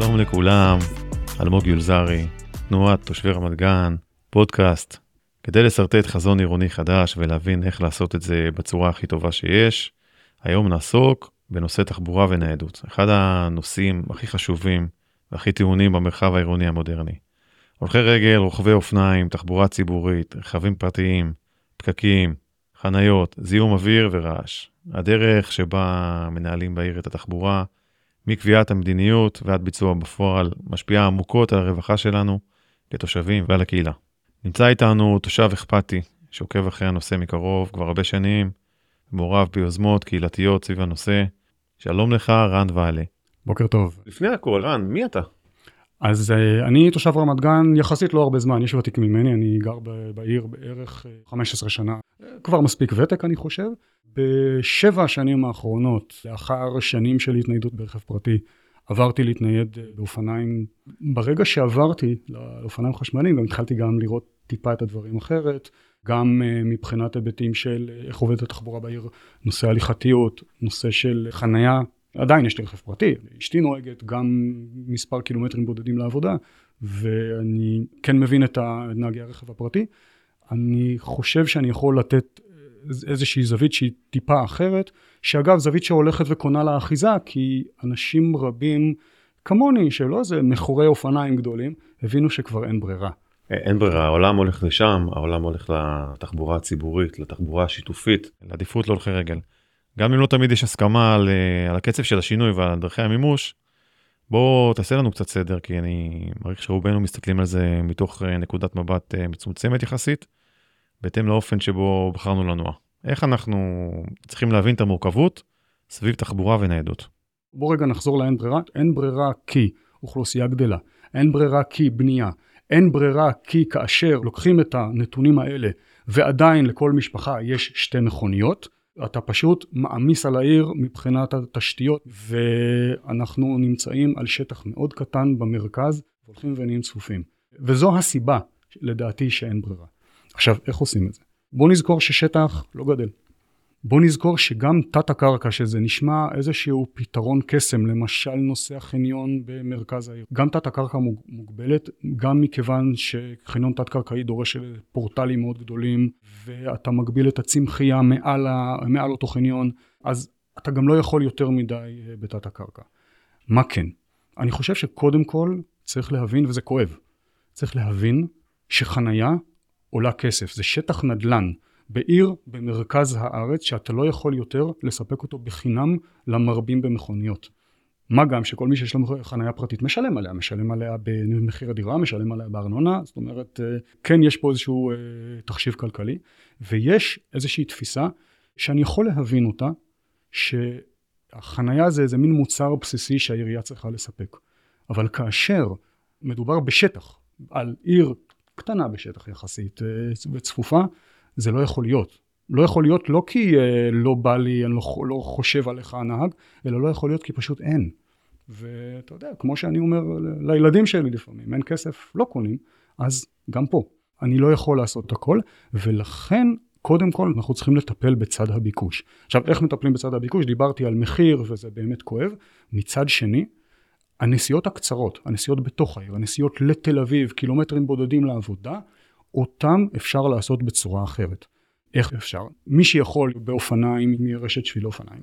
שלום לכולם, אלמוג יולזרי, תנועת תושבי רמת גן, פודקאסט, כדי לשרטט חזון עירוני חדש ולהבין איך לעשות את זה בצורה הכי טובה שיש, היום נעסוק בנושא תחבורה וניידות, אחד הנושאים הכי חשובים והכי טעונים במרחב העירוני המודרני. הולכי רגל, רוכבי אופניים, תחבורה ציבורית, רכבים פרטיים, פקקים, חניות, זיהום אוויר ורעש. הדרך שבה מנהלים בעיר את התחבורה, מקביעת המדיניות ועד ביצוע בפועל, משפיעה עמוקות על הרווחה שלנו כתושבים ועל הקהילה. נמצא איתנו תושב אכפתי, שעוקב אחרי הנושא מקרוב כבר הרבה שנים, מעורב ביוזמות קהילתיות סביב הנושא. שלום לך, רן ואלה. בוקר טוב. לפני הכל, רן, מי אתה? אז uh, אני תושב רמת גן יחסית לא הרבה זמן, יש ותיק ממני, אני גר בעיר בערך 15 אה, שנה, כבר מספיק ותק אני חושב. בשבע השנים האחרונות, לאחר שנים של התניידות ברכב פרטי, עברתי להתנייד אה, באופניים. ברגע שעברתי לאופניים חשמליים, גם התחלתי גם לראות טיפה את הדברים אחרת, גם מבחינת היבטים של איך עובדת התחבורה בעיר, נושא הליכתיות, נושא של חנייה, עדיין יש לי רכב פרטי, אשתי נוהגת גם מספר קילומטרים בודדים לעבודה, ואני כן מבין את נהגי הרכב הפרטי. אני חושב שאני יכול לתת איזושהי זווית שהיא טיפה אחרת, שאגב זווית שהולכת וקונה לה אחיזה, כי אנשים רבים כמוני, שלא איזה מכורי אופניים גדולים, הבינו שכבר אין ברירה. אין ברירה, העולם הולך לשם, העולם הולך לתחבורה הציבורית, לתחבורה השיתופית, לעדיפות להולכי רגל. גם אם לא תמיד יש הסכמה על, אה, על הקצב של השינוי ועל דרכי המימוש, בוא תעשה לנו קצת סדר, כי אני מעריך שרובנו מסתכלים על זה מתוך אה, נקודת מבט אה, מצומצמת יחסית, בהתאם לאופן שבו בחרנו לנוע. איך אנחנו צריכים להבין את המורכבות סביב תחבורה וניידות? בוא רגע נחזור לאין ברירה. אין ברירה כי אוכלוסייה גדלה, אין ברירה כי בנייה, אין ברירה כי כאשר לוקחים את הנתונים האלה ועדיין לכל משפחה יש שתי מכוניות, אתה פשוט מעמיס על העיר מבחינת התשתיות ואנחנו נמצאים על שטח מאוד קטן במרכז הולכים ונהיים צפופים וזו הסיבה לדעתי שאין ברירה. עכשיו איך עושים את זה? בוא נזכור ששטח לא גדל בוא נזכור שגם תת הקרקע שזה נשמע איזשהו פתרון קסם למשל נושא החניון במרכז העיר גם תת הקרקע מוגבלת גם מכיוון שחניון תת קרקעי דורש פורטלים מאוד גדולים ואתה מגביל את הצמחייה מעל, ה, מעל אותו חניון אז אתה גם לא יכול יותר מדי אה, בתת הקרקע. מה כן? אני חושב שקודם כל צריך להבין וזה כואב צריך להבין שחנייה עולה כסף זה שטח נדל"ן בעיר במרכז הארץ שאתה לא יכול יותר לספק אותו בחינם למרבים במכוניות. מה גם שכל מי שיש לו חניה פרטית משלם עליה, משלם עליה במחיר הדירה, משלם עליה בארנונה, זאת אומרת אה, כן יש פה איזשהו אה, תחשיב כלכלי ויש איזושהי תפיסה שאני יכול להבין אותה שהחניה זה איזה מין מוצר בסיסי שהעירייה צריכה לספק אבל כאשר מדובר בשטח על עיר קטנה בשטח יחסית אה, וצפופה זה לא יכול להיות. לא יכול להיות לא כי אה, לא בא לי, אני לא, לא חושב עליך הנהג, אלא לא יכול להיות כי פשוט אין. ואתה יודע, כמו שאני אומר לילדים שלי לפעמים, אין כסף, לא קונים, אז גם פה. אני לא יכול לעשות את הכל, ולכן קודם כל אנחנו צריכים לטפל בצד הביקוש. עכשיו, איך מטפלים בצד הביקוש? דיברתי על מחיר וזה באמת כואב. מצד שני, הנסיעות הקצרות, הנסיעות בתוך העיר, הנסיעות לתל אביב, קילומטרים בודדים לעבודה, אותם אפשר לעשות בצורה אחרת. איך אפשר? מי שיכול באופניים, מרשת שביל אופניים,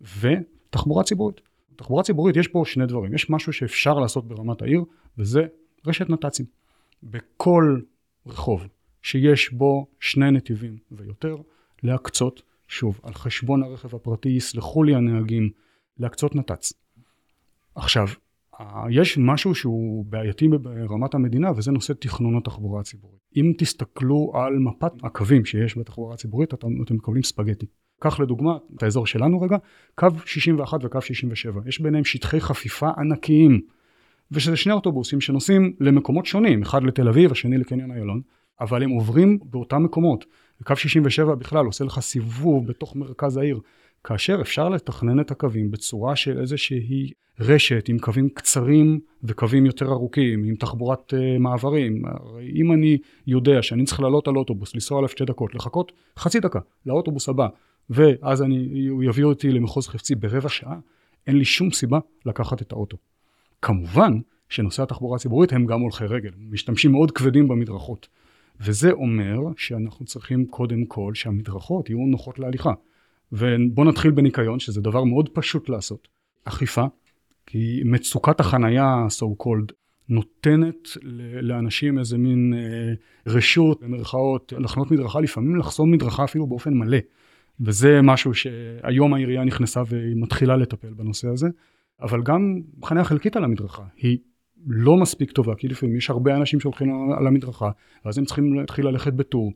ותחבורה ציבורית. תחבורה ציבורית יש פה שני דברים, יש משהו שאפשר לעשות ברמת העיר, וזה רשת נת"צים. בכל רחוב שיש בו שני נתיבים ויותר, להקצות, שוב, על חשבון הרכב הפרטי, יסלחו לי הנהגים, להקצות נת"צ. עכשיו, יש משהו שהוא בעייתי ברמת המדינה וזה נושא תכנון התחבורה הציבורית. אם תסתכלו על מפת הקווים שיש בתחבורה הציבורית אתם, אתם מקבלים ספגטי. קח לדוגמה את האזור שלנו רגע, קו 61 וקו 67, יש ביניהם שטחי חפיפה ענקיים ושזה שני אוטובוסים שנוסעים למקומות שונים, אחד לתל אביב, השני לקניון איילון, אבל הם עוברים באותם מקומות. קו 67 בכלל עושה לך סיבוב בתוך מרכז העיר, כאשר אפשר לתכנן את הקווים בצורה של איזושהי רשת עם קווים קצרים וקווים יותר ארוכים, עם תחבורת uh, מעברים. הרי אם אני יודע שאני צריך לעלות על אוטובוס, לנסוע עליו שתי דקות, לחכות חצי דקה לאוטובוס הבא, ואז אני, הוא יביא אותי למחוז חפצי ברבע שעה, אין לי שום סיבה לקחת את האוטו. כמובן שנושאי התחבורה הציבורית הם גם הולכי רגל, משתמשים מאוד כבדים במדרכות. וזה אומר שאנחנו צריכים קודם כל שהמדרכות יהיו נוחות להליכה. ובואו נתחיל בניקיון, שזה דבר מאוד פשוט לעשות. אכיפה, כי מצוקת החנייה, so called, נותנת לאנשים איזה מין אה, רשות, במרכאות, לחנות מדרכה, לפעמים לחסום מדרכה אפילו באופן מלא. וזה משהו שהיום העירייה נכנסה והיא מתחילה לטפל בנושא הזה. אבל גם חניה חלקית על המדרכה היא לא מספיק טובה, כי לפעמים יש הרבה אנשים שהולכים על המדרכה, ואז הם צריכים להתחיל ללכת בטור.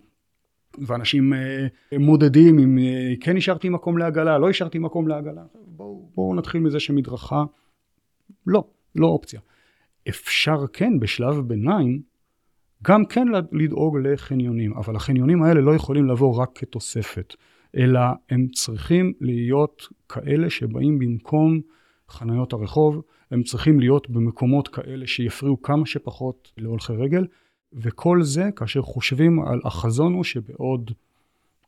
ואנשים אה, מודדים אם אה, כן השארתי מקום לעגלה, לא השארתי מקום לעגלה. בואו בוא נתחיל מזה שמדרכה, לא, לא אופציה. אפשר כן בשלב ביניים גם כן לדאוג לחניונים, אבל החניונים האלה לא יכולים לבוא רק כתוספת, אלא הם צריכים להיות כאלה שבאים במקום חניות הרחוב, הם צריכים להיות במקומות כאלה שיפריעו כמה שפחות להולכי רגל, וכל זה כאשר חושבים על החזון הוא שבעוד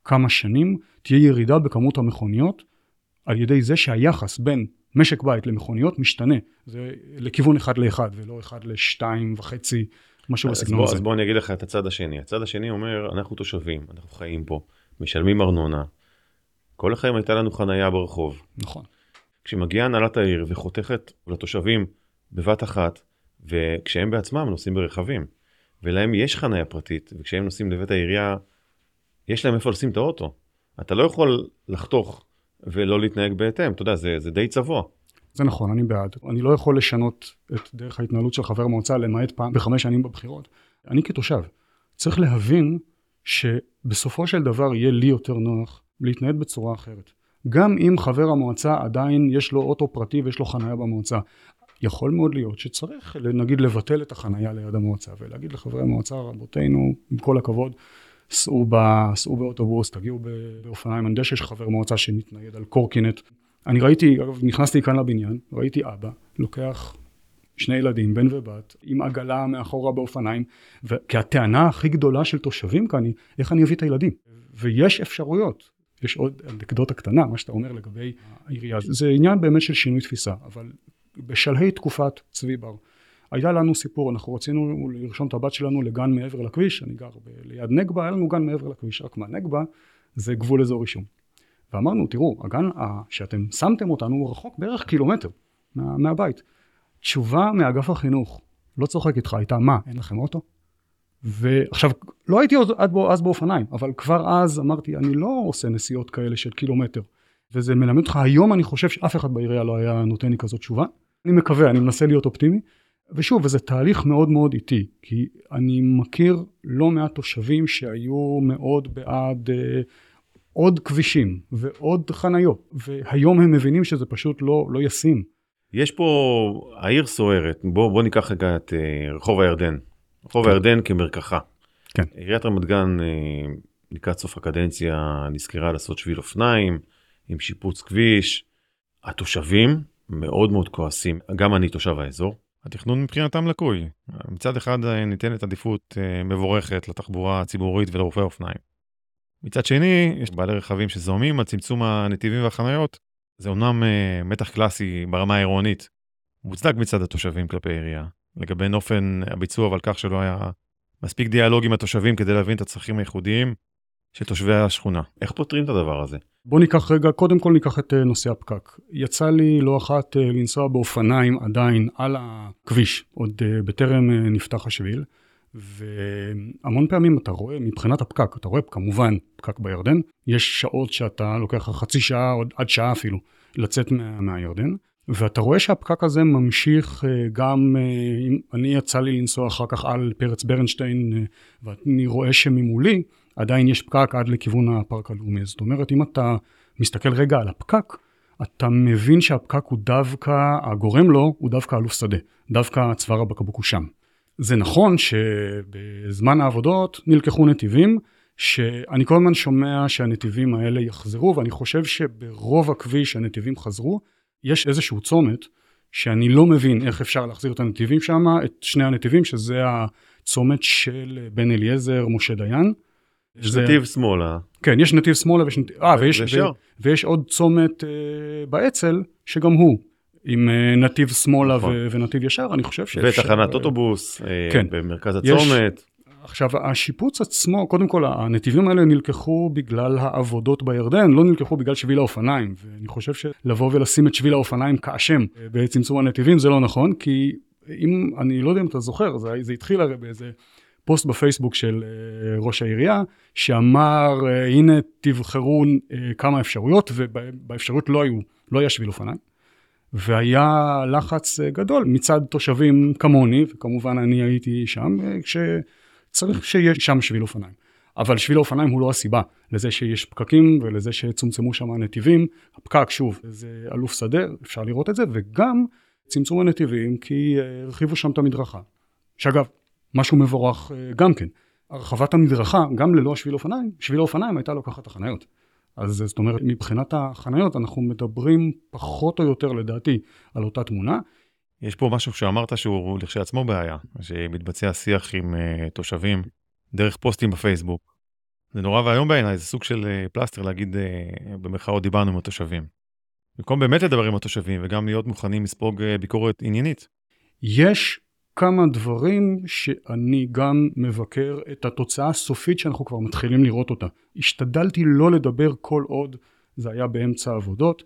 כמה שנים תהיה ירידה בכמות המכוניות על ידי זה שהיחס בין משק בית למכוניות משתנה, זה לכיוון אחד לאחד ולא אחד לשתיים וחצי, משהו בסגנון הזה. אז בוא אני אגיד לך את הצד השני, הצד השני אומר אנחנו תושבים, אנחנו חיים פה, משלמים ארנונה, כל החיים הייתה לנו חנייה ברחוב. נכון. כשמגיעה הנהלת העיר וחותכת לתושבים בבת אחת, וכשהם בעצמם נוסעים ברכבים, ולהם יש חניה פרטית, וכשהם נוסעים לבית העירייה, יש להם איפה לשים את האוטו. אתה לא יכול לחתוך ולא להתנהג בהתאם, אתה יודע, זה, זה די צבוע. זה נכון, אני בעד. אני לא יכול לשנות את דרך ההתנהלות של חבר מועצה למעט פעם בחמש שנים בבחירות. אני כתושב צריך להבין שבסופו של דבר יהיה לי יותר נוח להתנהג בצורה אחרת. גם אם חבר המועצה עדיין יש לו אוטו פרטי ויש לו חניה במועצה. יכול מאוד להיות שצריך נגיד לבטל את החניה ליד המועצה ולהגיד לחברי המועצה רבותינו עם כל הכבוד סעו, ב, סעו באוטובוס תגיעו באופניים אני יודע שיש חבר מועצה שמתנייד על קורקינט. אני ראיתי אגב נכנסתי כאן לבניין ראיתי אבא לוקח שני ילדים בן ובת עם עגלה מאחורה באופניים כי הטענה הכי גדולה של תושבים כאן היא איך אני אביא את הילדים? ויש אפשרויות. יש עוד אנקדוטה קטנה, מה שאתה אומר לגבי העירייה, זה עניין באמת של שינוי תפיסה, אבל בשלהי תקופת צבי בר, היה לנו סיפור, אנחנו רצינו לרשום את הבת שלנו לגן מעבר לכביש, אני גר ב- ליד נגבה, היה לנו גן מעבר לכביש, רק מה, נגבה זה גבול אזור רישום. ואמרנו, תראו, הגן שאתם שמתם אותנו הוא רחוק בערך קילומטר מה, מהבית. תשובה מאגף החינוך, לא צוחק איתך, הייתה מה, אין לכם אוטו? ועכשיו, לא הייתי אז באופניים, אבל כבר אז אמרתי, אני לא עושה נסיעות כאלה של קילומטר. וזה מלמד אותך, היום אני חושב שאף אחד בעירייה לא היה נותן לי כזאת תשובה. אני מקווה, אני מנסה להיות אופטימי. ושוב, וזה תהליך מאוד מאוד איטי, כי אני מכיר לא מעט תושבים שהיו מאוד בעד אה, עוד כבישים ועוד חניות, והיום הם מבינים שזה פשוט לא, לא ישים. יש פה, העיר סוערת, בוא, בוא ניקח רגע את אה, רחוב הירדן, רחוב הירדן כמרקחה. כן. עיריית רמת גן אה, לקראת סוף הקדנציה נזכרה לעשות שביל אופניים עם שיפוץ כביש. התושבים מאוד מאוד כועסים, גם אני תושב האזור. התכנון מבחינתם לקוי. מצד אחד אה, ניתנת עדיפות אה, מבורכת לתחבורה הציבורית ולרופאי אופניים. מצד שני, יש בעלי רכבים שזוהמים על צמצום הנתיבים והחניות. זה אומנם מתח קלאסי ברמה העירונית, מוצדק מצד התושבים כלפי העירייה, לגבי אופן הביצוע ועל כך שלא היה מספיק דיאלוג עם התושבים כדי להבין את הצרכים הייחודיים של תושבי השכונה. איך פותרים את הדבר הזה? בוא ניקח רגע, קודם כל ניקח את אה, נושא הפקק. יצא לי לא אחת אה, לנסוע באופניים עדיין על הכביש, עוד אה, בטרם נפתח השביל, והמון פעמים אתה רואה מבחינת הפקק, אתה רואה כמובן פקק בירדן, יש שעות שאתה לוקח חצי שעה עד שעה אפילו לצאת מה, מהירדן, ואתה רואה שהפקק הזה ממשיך גם, אה, אני יצא לי לנסוע אחר כך על פרץ ברנשטיין, ואני רואה שממולי עדיין יש פקק עד לכיוון הפארק הלאומי. זאת אומרת, אם אתה מסתכל רגע על הפקק, אתה מבין שהפקק הוא דווקא, הגורם לו הוא דווקא אלוף שדה, דווקא צוואר הבקבוק הוא שם. זה נכון שבזמן העבודות נלקחו נתיבים, שאני כל הזמן שומע שהנתיבים האלה יחזרו, ואני חושב שברוב הכביש הנתיבים חזרו, יש איזשהו צומת שאני לא מבין איך אפשר להחזיר את הנתיבים שם, את שני הנתיבים, שזה הצומת של בן אליעזר, משה דיין. יש זה... נתיב שמאלה. כן, יש נתיב שמאלה ויש, נת... 아, ויש, ו... ויש עוד צומת uh, באצ"ל, שגם הוא עם אה, נתיב שמאלה נכון. ו- ונתיב ישר, אני חושב שאפשר... ותחנת אוטובוס אה, כן. במרכז יש- הצומת. עכשיו, השיפוץ עצמו, קודם כל, הנתיבים האלה נלקחו בגלל העבודות בירדן, לא נלקחו בגלל שביל האופניים, ואני חושב שלבוא ולשים את שביל האופניים כאשם אה, בצמצום הנתיבים זה לא נכון, כי אם, אני לא יודע אם אתה זוכר, זה, זה התחיל הרי באיזה פוסט בפייסבוק של אה, ראש העירייה, שאמר, אה, הנה תבחרו אה, כמה אפשרויות, ובאפשרויות לא היו, לא היה שביל אופניים. והיה לחץ גדול מצד תושבים כמוני, וכמובן אני הייתי שם, כשצריך שיהיה שם שביל אופניים. אבל שביל האופניים הוא לא הסיבה לזה שיש פקקים ולזה שצומצמו שם הנתיבים. הפקק, שוב, זה אלוף שדה, אפשר לראות את זה, וגם צמצום הנתיבים כי הרחיבו שם את המדרכה. שאגב, משהו מבורך אה, גם כן. הרחבת המדרכה, גם ללא השביל אופניים, שביל האופניים הייתה לוקחת החניות. אז זאת אומרת, מבחינת החניות אנחנו מדברים פחות או יותר לדעתי על אותה תמונה. יש פה משהו שאמרת שהוא לכשעצמו בעיה, שמתבצע שיח עם uh, תושבים דרך פוסטים בפייסבוק. זה נורא ואיום בעיניי, זה סוג של uh, פלסטר להגיד, uh, במרכאות דיברנו עם התושבים. במקום באמת לדבר עם התושבים וגם להיות מוכנים לספוג uh, ביקורת עניינית. יש כמה דברים שאני גם מבקר את התוצאה הסופית שאנחנו כבר מתחילים לראות אותה. השתדלתי לא לדבר כל עוד זה היה באמצע העבודות.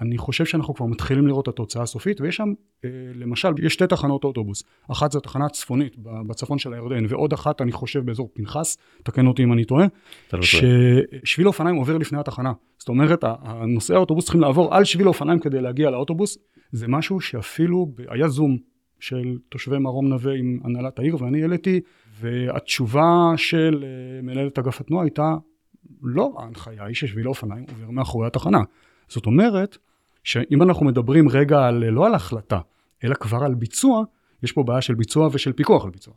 אני חושב שאנחנו כבר מתחילים לראות את התוצאה הסופית, ויש שם, אה, למשל, יש שתי תחנות אוטובוס. אחת זו תחנה צפונית בצפון של הירדן, ועוד אחת, אני חושב, באזור פנחס, תקן אותי אם אני טועה, לא. ששביל אופניים עובר לפני התחנה. זאת אומרת, הנוסעי האוטובוס צריכים לעבור על שביל אופניים כדי להגיע לאוטובוס. זה משהו שאפילו, היה זום של תושבי מרום נווה עם הנהלת העיר, ואני העליתי, והתשובה של אה, מנהלת אגף התנועה הייתה, לא, ההנחיה היא ששביל האופניים עובר מאחורי התחנה. זאת אומרת, שאם אנחנו מדברים רגע על, לא על החלטה, אלא כבר על ביצוע, יש פה בעיה של ביצוע ושל פיקוח על ביצוע.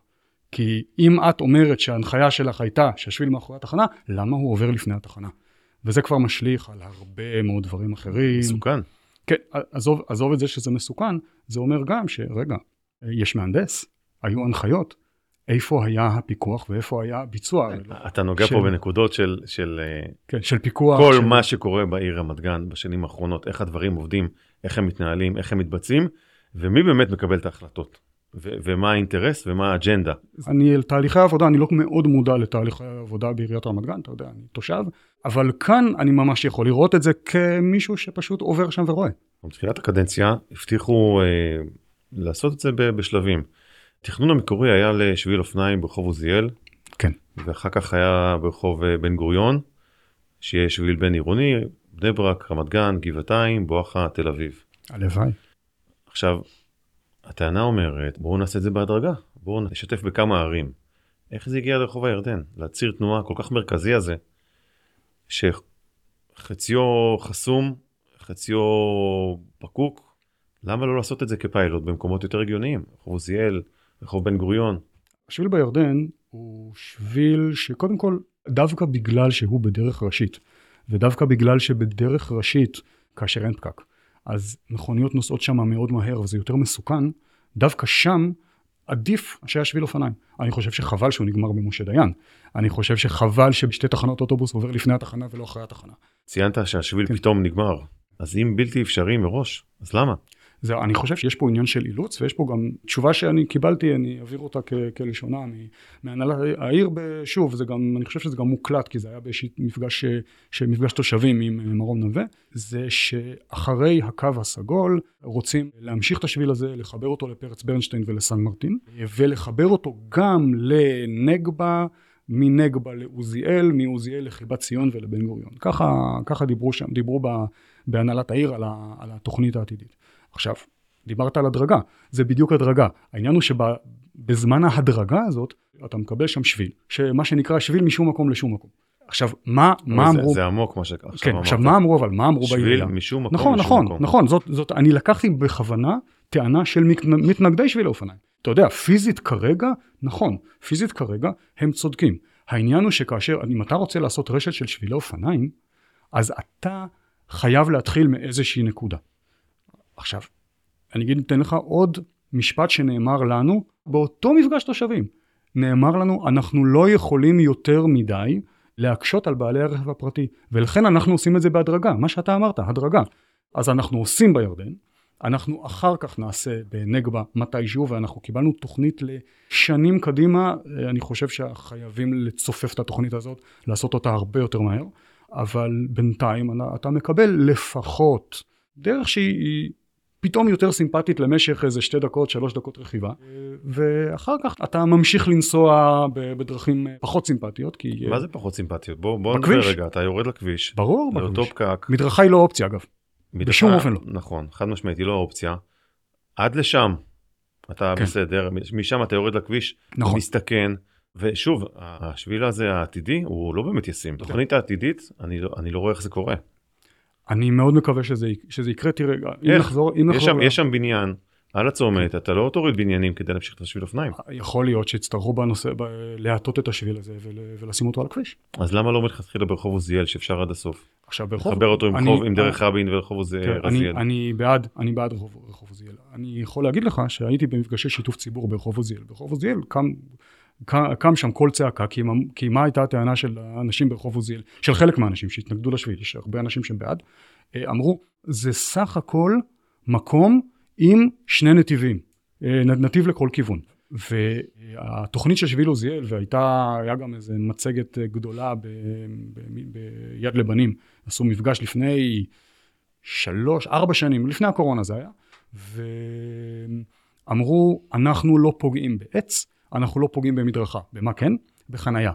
כי אם את אומרת שההנחיה שלך הייתה שהשביל מאחורי התחנה, למה הוא עובר לפני התחנה? וזה כבר משליך על הרבה מאוד דברים אחרים. מסוכן. כן, עזוב, עזוב את זה שזה מסוכן, זה אומר גם שרגע, יש מהנדס, היו הנחיות, איפה היה הפיקוח ואיפה היה הביצוע. אתה נוגע של- פה בנקודות של, של אה, כן, של פיקוח. כל של... מה שקורה בעיר רמת גן בשנים האחרונות, איך הדברים עובדים, איך הם מתנהלים, איך הם מתבצעים, ומי באמת מקבל את ההחלטות, ו- ומה האינטרס ומה האג'נדה. אני, על תהליכי העבודה, אני לא מאוד מודע לתהליכי העבודה בעיריית רמת גן, אתה יודע, אני תושב, אבל כאן אני ממש יכול לראות את זה כמישהו שפשוט עובר שם ורואה. בתחילת הקדנציה הבטיחו אה, לעשות את זה בשלבים. התכנון המקורי היה לשביל אופניים ברחוב עוזיאל, כן. ואחר כך היה ברחוב אה, בן גוריון, שיהיה שביל בין עירוני, בני ברק, רמת גן, גבעתיים, בואכה, תל אביב. הלוואי. עכשיו, הטענה אומרת, בואו נעשה את זה בהדרגה, בואו נשתף בכמה ערים. איך זה הגיע לרחוב הירדן? לציר תנועה כל כך מרכזי הזה, שחציו חסום, חציו פקוק, למה לא לעשות את זה כפיילוט במקומות יותר הגיוניים? רחוב עוזיאל, רחוב בן גוריון. השביל בירדן הוא שביל שקודם כל, דווקא בגלל שהוא בדרך ראשית, ודווקא בגלל שבדרך ראשית, כאשר אין פקק, אז מכוניות נוסעות שם מאוד מהר וזה יותר מסוכן, דווקא שם עדיף שהיה שביל אופניים. אני חושב שחבל שהוא נגמר במשה דיין. אני חושב שחבל שבשתי תחנות אוטובוס עובר לפני התחנה ולא אחרי התחנה. ציינת שהשביל כן. פתאום נגמר, אז אם בלתי אפשרי מראש, אז למה? זהו, אני חושב שיש פה עניין של אילוץ, ויש פה גם תשובה שאני קיבלתי, אני אעביר אותה כ- כלשונה מהנהלת העיר, שוב, זה גם, אני חושב שזה גם מוקלט, כי זה היה באיזשהו מפגש, מפגש תושבים עם מרום נווה, זה שאחרי הקו הסגול רוצים להמשיך את השביל הזה, לחבר אותו לפרץ ברנשטיין ולסן מרטין, ולחבר אותו גם לנגבה, מנגבה לעוזיאל, מעוזיאל לחיבת ציון ולבן גוריון. ככה, ככה דיברו שם, דיברו ב, בהנהלת העיר על, ה, על התוכנית העתידית. עכשיו, דיברת על הדרגה, זה בדיוק הדרגה. העניין הוא שבזמן ההדרגה הזאת, אתה מקבל שם שביל, שמה שנקרא שביל משום מקום לשום מקום. עכשיו, מה, מה זה, אמרו... זה עמוק מה שעכשיו כן, אמרת. עכשיו, מה אמרו אבל? מה אמרו שביל בעירייה? משום מקום נכון, לשום נכון, מקום. נכון, זאת, זאת, אני לקחתי בכוונה טענה של מת- מתנגדי שביל האופניים. אתה יודע, פיזית כרגע, נכון, פיזית כרגע, הם צודקים. העניין הוא שכאשר, אם אתה רוצה לעשות רשת של שבילי אופניים, אז אתה חייב להתחיל מאיזושהי נקודה. עכשיו, אני אגיד, אתן לך עוד משפט שנאמר לנו באותו מפגש תושבים. נאמר לנו, אנחנו לא יכולים יותר מדי להקשות על בעלי הרכב הפרטי, ולכן אנחנו עושים את זה בהדרגה, מה שאתה אמרת, הדרגה. אז אנחנו עושים בירדן, אנחנו אחר כך נעשה בנגבה מתישהו, ואנחנו קיבלנו תוכנית לשנים קדימה, אני חושב שחייבים לצופף את התוכנית הזאת, לעשות אותה הרבה יותר מהר, אבל בינתיים אתה מקבל לפחות דרך שהיא פתאום יותר סימפטית למשך איזה שתי דקות, שלוש דקות רכיבה, ואחר כך אתה ממשיך לנסוע בדרכים פחות סימפטיות, כי... מה זה פחות סימפטיות? בוא, בוא נדבר רגע, אתה יורד לכביש. ברור, לאותו פקק. מדרכה היא לא אופציה אגב. מדרכה, בשום אופן לא. נכון, חד משמעית, היא לא אופציה. עד לשם, אתה כן. בסדר, משם אתה יורד לכביש, נכון. מסתכן. ושוב, השביל הזה העתידי הוא לא באמת ישים. כן. תוכנית העתידית, אני לא, אני לא רואה איך זה קורה. אני מאוד מקווה שזה, שזה יקרה, תראה, אם נחזור, אם נחזור... יש שם, ל... יש שם בניין על הצומת, אתה לא תוריד בניינים כדי להמשיך את השביל אופניים. יכול להיות שיצטרכו בנושא, ב... להטות את השביל הזה ול... ולשים אותו על הכביש. אז למה לא מלכתחילה ברחוב עוזיאל שאפשר עד הסוף? עכשיו ברחוב... לחבר אותו עם, אני, חוב, עם דרך רבין ולרחוב עוזיאל. אני, אני בעד, אני בעד רחוב, רחוב עוזיאל. אני יכול להגיד לך שהייתי במפגשי שיתוף ציבור ברחוב עוזיאל. ברחוב עוזיאל קם קם שם קול צעקה, כי, מה הייתה הטענה של האנשים ברחוב עוזיאל, של חלק מהאנשים שהתנגדו לשביל, יש הרבה אנשים שהם בעד, אה, אמרו, זה סך הכל מקום עם שני נתיבים, אה, נתיב לכל כיוון. והתוכנית של שביל עוזיאל, והייתה, היה גם איזה מצגת גדולה ב, ב, ביד לבנים, עשו מפגש לפני שלוש, ארבע שנים, לפני הקורונה זה היה, ואמרו, אנחנו לא פוגעים בעץ, אנחנו לא פוגעים במדרכה. במה כן? בחנייה.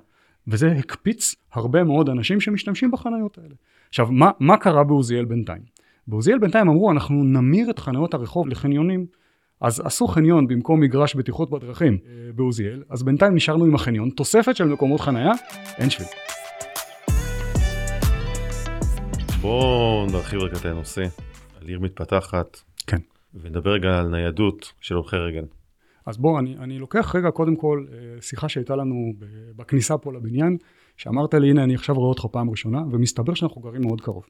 וזה הקפיץ הרבה מאוד אנשים שמשתמשים בחניות האלה. עכשיו, מה, מה קרה בעוזיאל בינתיים? בעוזיאל בינתיים אמרו, אנחנו נמיר את חניות הרחוב לחניונים. אז עשו חניון במקום מגרש בטיחות בדרכים אה, בעוזיאל, אז בינתיים נשארנו עם החניון, תוספת של מקומות חניה, אין שביל. בואו נרחיב רגע את הנושא על עיר מתפתחת. כן. ונדבר רגע על ניידות של הולכי רגל. אז בוא, אני, אני לוקח רגע קודם כל אה, שיחה שהייתה לנו בכניסה פה לבניין, שאמרת לי, הנה אני עכשיו רואה אותך פעם ראשונה, ומסתבר שאנחנו גרים מאוד קרוב.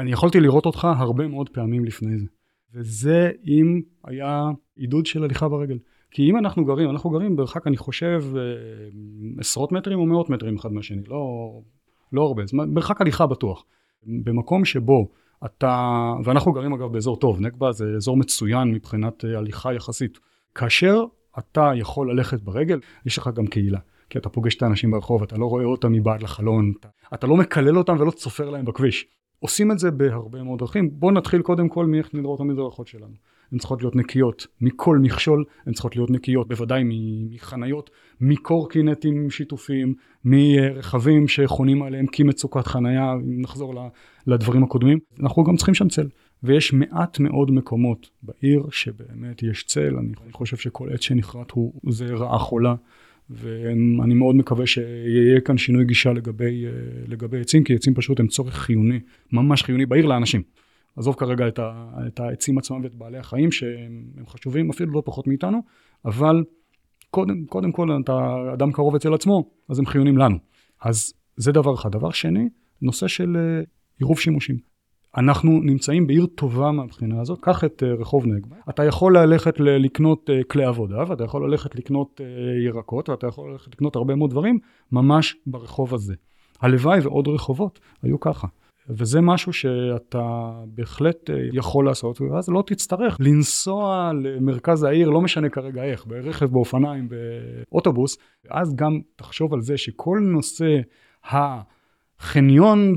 אני יכולתי לראות אותך הרבה מאוד פעמים לפני זה. וזה אם היה עידוד של הליכה ברגל. כי אם אנחנו גרים, אנחנו גרים במרחק, אני חושב, אה, עשרות מטרים או מאות מטרים אחד מהשני, לא, לא הרבה, זאת אומרת, מרחק הליכה בטוח. במקום שבו אתה, ואנחנו גרים אגב באזור טוב, נקבה זה אזור מצוין מבחינת אה, הליכה יחסית. כאשר אתה יכול ללכת ברגל, יש לך גם קהילה. כי אתה פוגש את האנשים ברחוב, אתה לא רואה אותם מבעד לחלון, אתה, אתה לא מקלל אותם ולא צופר להם בכביש. עושים את זה בהרבה מאוד דרכים. בואו נתחיל קודם כל מאיך נראות המדרכות שלנו. הן צריכות להיות נקיות מכל מכשול, הן צריכות להיות נקיות בוודאי מחניות, מקורקינטים שיתופיים, מרכבים שחונים עליהם כי מצוקת חנייה, אם נחזור לדברים הקודמים. אנחנו גם צריכים שם צל. ויש מעט מאוד מקומות בעיר שבאמת יש צל, אני חושב שכל עץ שנכרת הוא, זה רעה חולה. ואני מאוד מקווה שיהיה כאן שינוי גישה לגבי, לגבי עצים, כי עצים פשוט הם צורך חיוני, ממש חיוני בעיר לאנשים. עזוב כרגע את, ה, את העצים עצמם ואת בעלי החיים שהם חשובים אפילו לא פחות מאיתנו, אבל קודם, קודם כל אתה אדם קרוב אצל עצמו, אז הם חיונים לנו. אז זה דבר אחד. דבר שני, נושא של אה, עירוב שימושים. אנחנו נמצאים בעיר טובה מהבחינה הזאת, קח את uh, רחוב נגבה, אתה יכול ללכת לקנות uh, כלי עבודה, ואתה יכול ללכת לקנות uh, ירקות, ואתה יכול ללכת לקנות הרבה מאוד דברים, ממש ברחוב הזה. הלוואי ועוד רחובות היו ככה. וזה משהו שאתה בהחלט יכול לעשות, ואז לא תצטרך לנסוע למרכז העיר, לא משנה כרגע איך, ברכב, באופניים, באוטובוס, ואז גם תחשוב על זה שכל נושא ה... חניון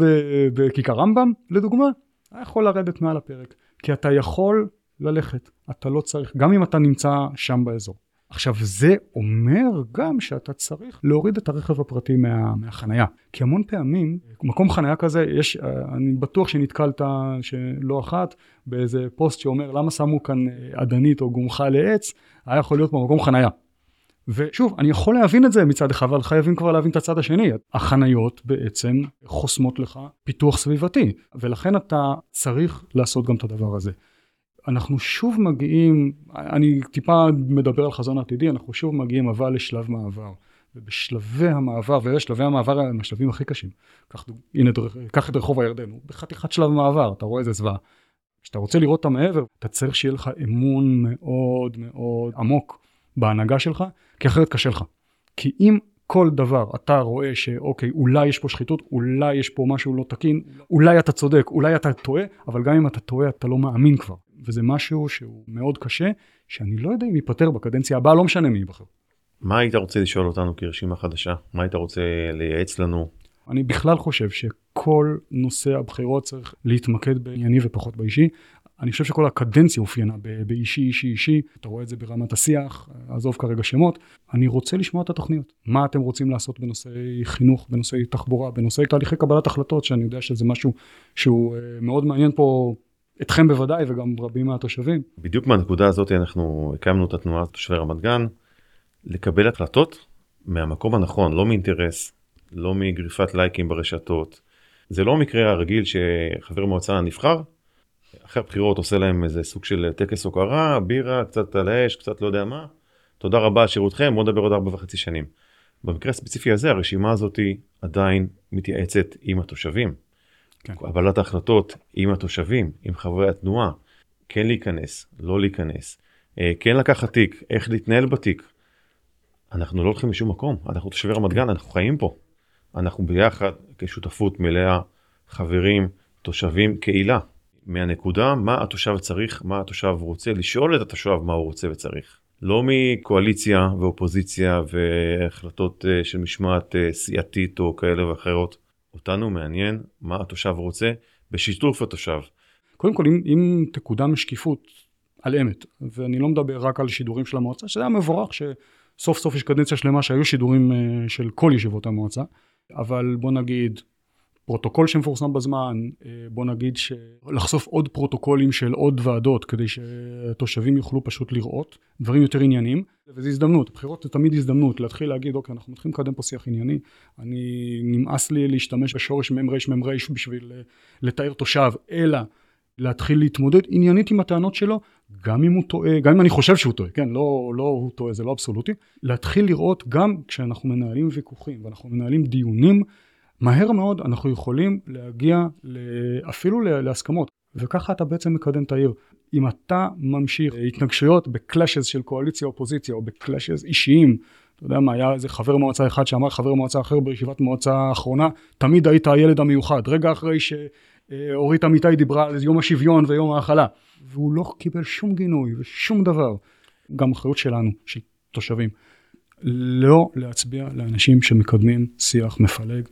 בכיכר רמב"ם, לדוגמה, היה יכול לרדת מעל הפרק. כי אתה יכול ללכת, אתה לא צריך, גם אם אתה נמצא שם באזור. עכשיו זה אומר גם שאתה צריך להוריד את הרכב הפרטי מה, מהחנייה. כי המון פעמים, מקום חנייה כזה, יש, אני בטוח שנתקלת שלא אחת באיזה פוסט שאומר למה שמו כאן אדנית או גומחה לעץ, היה יכול להיות במקום חנייה. ושוב, אני יכול להבין את זה מצד אחד, אבל חייבים כבר להבין את הצד השני. החניות בעצם חוסמות לך פיתוח סביבתי, ולכן אתה צריך לעשות גם את הדבר הזה. אנחנו שוב מגיעים, אני טיפה מדבר על חזון עתידי, אנחנו שוב מגיעים אבל לשלב מעבר. ובשלבי המעבר, ואלה שלבי המעבר הם השלבים הכי קשים. קח, הנה, קח את רחוב הירדן, הוא בחתיכת שלב מעבר, אתה רואה איזה זוועה. כשאתה רוצה לראות את המעבר, אתה צריך שיהיה לך אמון מאוד מאוד עמוק בהנהגה שלך, כי אחרת קשה לך. כי אם כל דבר אתה רואה שאוקיי, אולי יש פה שחיתות, אולי יש פה משהו לא תקין, אולי אתה צודק, אולי אתה טועה, אבל גם אם אתה טועה אתה לא מאמין כבר. וזה משהו שהוא מאוד קשה, שאני לא יודע אם ייפתר בקדנציה הבאה, לא משנה מי ייבחר. מה היית רוצה לשאול אותנו כרשימה חדשה? מה היית רוצה לייעץ לנו? אני בכלל חושב שכל נושא הבחירות צריך להתמקד בענייני ופחות באישי. אני חושב שכל הקדנציה אופיינה באישי, אישי, אישי. אתה רואה את זה ברמת השיח, עזוב כרגע שמות. אני רוצה לשמוע את התוכניות. מה אתם רוצים לעשות בנושאי חינוך, בנושאי תחבורה, בנושאי תהליכי קבלת החלטות, שאני יודע שזה משהו שהוא אה, מאוד מעניין פה אתכם בוודאי וגם רבים מהתושבים. בדיוק מהנקודה הזאת אנחנו הקמנו את התנועה תושבי רמת גן, לקבל החלטות מהמקום הנכון, לא מאינטרס, לא מגריפת לייקים ברשתות. זה לא מקרה הרגיל שחבר מועצה נבחר, אחרי הבחירות עושה להם איזה סוג של טקס הוקרה, בירה, קצת על האש, קצת לא יודע מה. תודה רבה על שירותכם, בוא נדבר עוד ארבע וחצי שנים. במקרה הספציפי הזה הרשימה הזאת עדיין מתייעצת עם התושבים. כן. קבלת ההחלטות עם התושבים, עם חברי התנועה, כן להיכנס, לא להיכנס, אה, כן לקחת תיק, איך להתנהל בתיק. אנחנו לא הולכים לשום מקום, אנחנו תושבי רמת גן, אנחנו חיים פה. אנחנו ביחד כשותפות מלאה, חברים, תושבים, קהילה. מהנקודה מה התושב צריך, מה התושב רוצה, לשאול את התושב מה הוא רוצה וצריך. לא מקואליציה ואופוזיציה והחלטות אה, של משמעת אה, סיעתית או כאלה ואחרות. אותנו מעניין מה התושב רוצה בשיתוף התושב. קודם כל, אם, אם תקודם שקיפות על אמת, ואני לא מדבר רק על שידורים של המועצה, שזה היה מבורך שסוף סוף יש קדנציה שלמה שהיו שידורים אה, של כל ישיבות המועצה, אבל בוא נגיד פרוטוקול שמפורסם בזמן, אה, בוא נגיד לחשוף עוד פרוטוקולים של עוד ועדות כדי שהתושבים יוכלו פשוט לראות דברים יותר ענייניים וזו הזדמנות, בחירות זה תמיד הזדמנות להתחיל להגיד אוקיי אנחנו מתחילים לקדם פה שיח ענייני, אני נמאס לי להשתמש בשורש מ"ר מ"ר בשביל אה, לתאר תושב אלא להתחיל להתמודד עניינית עם הטענות שלו גם אם הוא טועה, גם אם אני חושב שהוא טועה, כן, לא, לא הוא טועה, זה לא אבסולוטי, להתחיל לראות גם כשאנחנו מנהלים ויכוחים ואנחנו מנהלים דיונים מהר מאוד אנחנו יכולים להגיע אפילו להסכמות וככה אתה בעצם מקדם את העיר. אם אתה ממשיך התנגשויות בקלאשז של קואליציה אופוזיציה או בקלאשז אישיים אתה יודע מה, היה איזה חבר מועצה אחד שאמר חבר מועצה אחר בישיבת מועצה האחרונה, תמיד היית הילד המיוחד. רגע אחרי שאורית אמיתי דיברה על יום השוויון ויום ההכלה, והוא לא קיבל שום גינוי ושום דבר. גם אחריות שלנו, של תושבים. לא להצביע לאנשים שמקדמים שיח מפלג,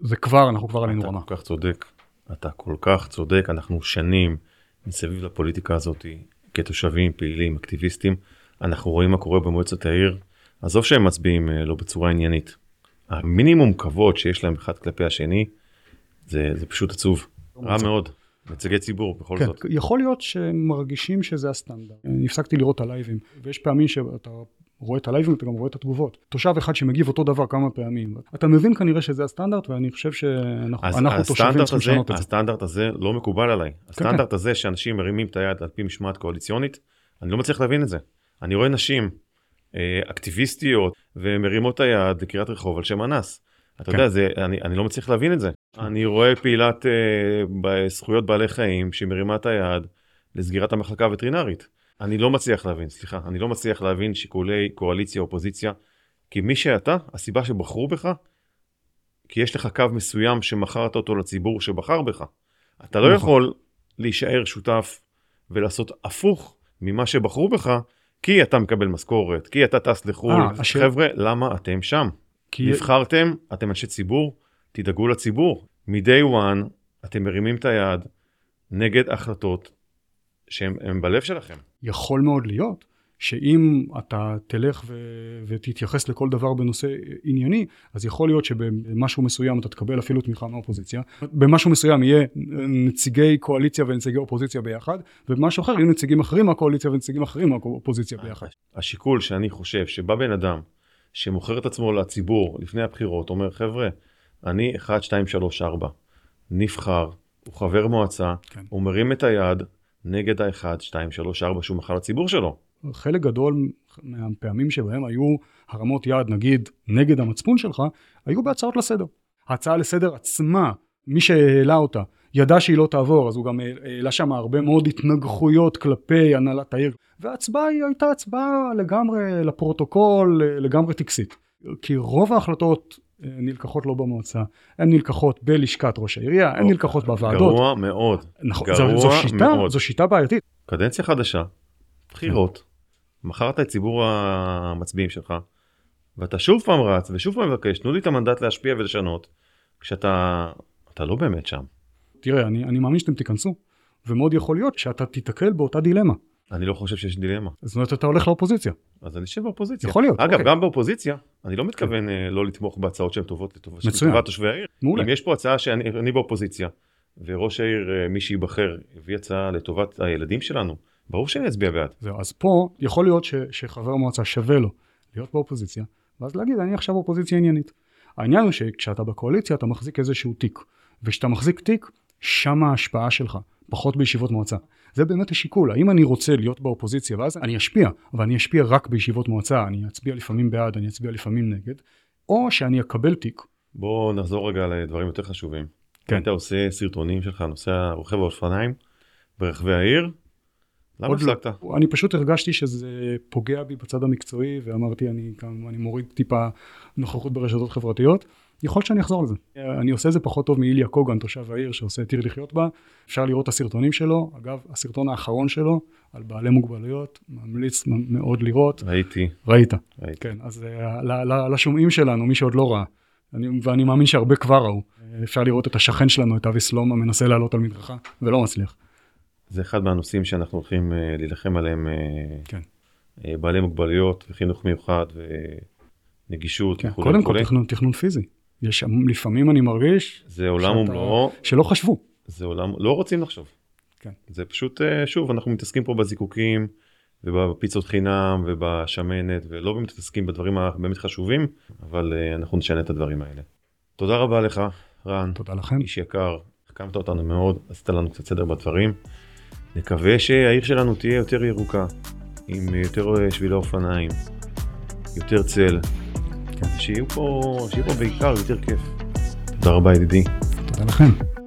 זה כבר, אנחנו כבר עלינו רמה. אתה כל כך צודק, אתה כל כך צודק, אנחנו שנים מסביב לפוליטיקה הזאת, כתושבים, פעילים, אקטיביסטים, אנחנו רואים מה קורה במועצת העיר, עזוב שהם מצביעים אה, לא בצורה עניינית. המינימום כבוד שיש להם אחד כלפי השני, זה, זה פשוט עצוב, רע מאוד. נציגי ציבור בכל כן, זאת. יכול להיות שהם מרגישים שזה הסטנדרט. אני הפסקתי לראות את הלייבים, ויש פעמים שאתה רואה את הלייבים ואתה גם רואה את התגובות. תושב אחד שמגיב אותו דבר כמה פעמים. אתה מבין כנראה שזה הסטנדרט ואני חושב שאנחנו תושבים צריכים לשנות את זה. הסטנדרט הזה לא מקובל עליי. כן, הסטנדרט כן. הזה שאנשים מרימים את היד על פי משמעת קואליציונית, אני לא מצליח להבין את זה. אני רואה נשים אה, אקטיביסטיות ומרימות היד לקריאת רחוב על שם אנס. אתה כן. יודע, זה, אני, אני לא מצליח להבין את זה. אני רואה פעילת אה, בזכויות בעלי חיים שמרימה את היד לסגירת המחלקה הווטרינרית. אני לא מצליח להבין, סליחה, אני לא מצליח להבין שיקולי קואליציה אופוזיציה, כי מי שאתה, הסיבה שבחרו בך, כי יש לך קו מסוים שמכרת אותו לציבור שבחר בך. אתה לא נכון. יכול להישאר שותף ולעשות הפוך ממה שבחרו בך, כי אתה מקבל משכורת, כי אתה טס לחו"ל. 아, אה, חבר'ה, למה אתם שם? כי... נבחרתם, אתם אנשי ציבור, תדאגו לציבור. מ-day one אתם מרימים את היד נגד החלטות שהן בלב שלכם. יכול מאוד להיות שאם אתה תלך ו- ותתייחס לכל דבר בנושא ענייני, אז יכול להיות שבמשהו מסוים אתה תקבל אפילו תמיכה מהאופוזיציה, במשהו מסוים יהיה נציגי קואליציה ונציגי אופוזיציה ביחד, ובמשהו אחר יהיו נציגים אחרים מהקואליציה ונציגים אחרים מהאופוזיציה ביחד. השיקול שאני חושב שבא בן אדם שמוכר את עצמו לציבור לפני הבחירות, אומר חבר'ה, אני 1, 2, 3, 4, נבחר, הוא חבר מועצה, כן. הוא מרים את היד, נגד ה-1, 2, 3, 4 שהוא מכר לציבור שלו. חלק גדול מהפעמים שבהם היו הרמות יד, נגיד, נגד המצפון שלך, היו בהצעות לסדר. ההצעה לסדר עצמה, מי שהעלה אותה, ידע שהיא לא תעבור, אז הוא גם העלה שם הרבה מאוד התנגחויות כלפי הנהלת העיר. וההצבעה היא הייתה הצבעה לגמרי לפרוטוקול, לגמרי טקסית. כי רוב ההחלטות נלקחות לא במועצה, הן נלקחות בלשכת ראש העירייה, הן נלקחות בוועדות. גרוע מאוד. נכון, גרוע זו, זו שיטה, מאוד. זו שיטה בעייתית. קדנציה חדשה, בחירות, מכרת את ציבור המצביעים שלך, ואתה שוב פעם רץ ושוב פעם מבקש, תנו לי את המנדט להשפיע ולשנות, כשאתה אתה לא באמת שם. תראה, אני, אני מאמין שאתם תיכנסו, ומאוד יכול להיות שאתה תיתקל באותה דילמה. אני לא חושב שיש דילמה. זאת אומרת, אתה הולך לאופוזיציה. אז אני אשב באופוזיציה. יכול להיות, אגב, אוקיי. גם באופוזיציה, אני לא מתכוון אה, לא לתמוך בהצעות שהן טובות לטובת תושבי העיר. מעולה. אם יש פה הצעה שאני אני באופוזיציה, וראש העיר, אה, מי שייבחר, הביא הצעה לטובת הילדים שלנו, ברור שאני אצביע בעד. זהו, אז פה יכול להיות ש, שחבר מועצה שווה לו להיות באופוזיציה, ואז להגיד, אני עכשיו אופוזיציה עניינית. העניין הוא שכשאתה בקואליציה אתה מחזיק איזשהו תיק, וכשאתה מחזיק תיק, שם ההשפעה שלך, פחות בישיבות מועצה. זה באמת השיקול, האם אני רוצה להיות באופוזיציה, ואז אני אשפיע, אבל אני אשפיע רק בישיבות מועצה, אני אצביע לפעמים בעד, אני אצביע לפעמים נגד, או שאני אקבל תיק. בוא נחזור רגע לדברים יותר חשובים. כן. היית עושה סרטונים שלך, נוסע רוכב האופניים ברחבי העיר, למה לא. הפסקת? אני פשוט הרגשתי שזה פוגע בי בצד המקצועי, ואמרתי, אני, אני מוריד טיפה נוכחות ברשתות חברתיות. יכול להיות שאני אחזור לזה. אני עושה את זה פחות טוב מאיליה קוגן, תושב העיר, שעושה את עיר לחיות בה. אפשר לראות את הסרטונים שלו. אגב, הסרטון האחרון שלו, על בעלי מוגבלויות, ממליץ מאוד לראות. ראיתי, ראית. ראיתי. כן, אז אה, לשומעים שלנו, מי שעוד לא ראה, אני, ואני מאמין שהרבה כבר ראו, אפשר לראות את השכן שלנו, את אבי סלומה, מנסה לעלות על מדרכה, ולא מצליח. זה אחד מהנושאים שאנחנו הולכים אה, להילחם עליהם, אה, כן. בעלי מוגבלויות וחינוך מיוחד ונגישות כן, וכולי קודם כל. תכנון, תכנון פיזי. יש, לפעמים אני מרגיש זה עולם ומלואו, שלא חשבו. זה עולם, לא רוצים לחשוב. כן. זה פשוט, אה, שוב, אנחנו מתעסקים פה בזיקוקים ובפיצות חינם ובשמנת ולא באמת מתעסקים בדברים הבאמת חשובים, אבל אה, אנחנו נשנה את הדברים האלה. תודה רבה לך, רן, תודה לכם. איש יקר, החכמת אותנו מאוד, עשית לנו קצת סדר בדברים. נקווה שהעיר שלנו תהיה יותר ירוקה, עם יותר אה, שבילי אופניים, יותר צל. שיהיו פה, שיהיה פה בעיקר יותר כיף. תודה רבה ידידי. תודה לכם.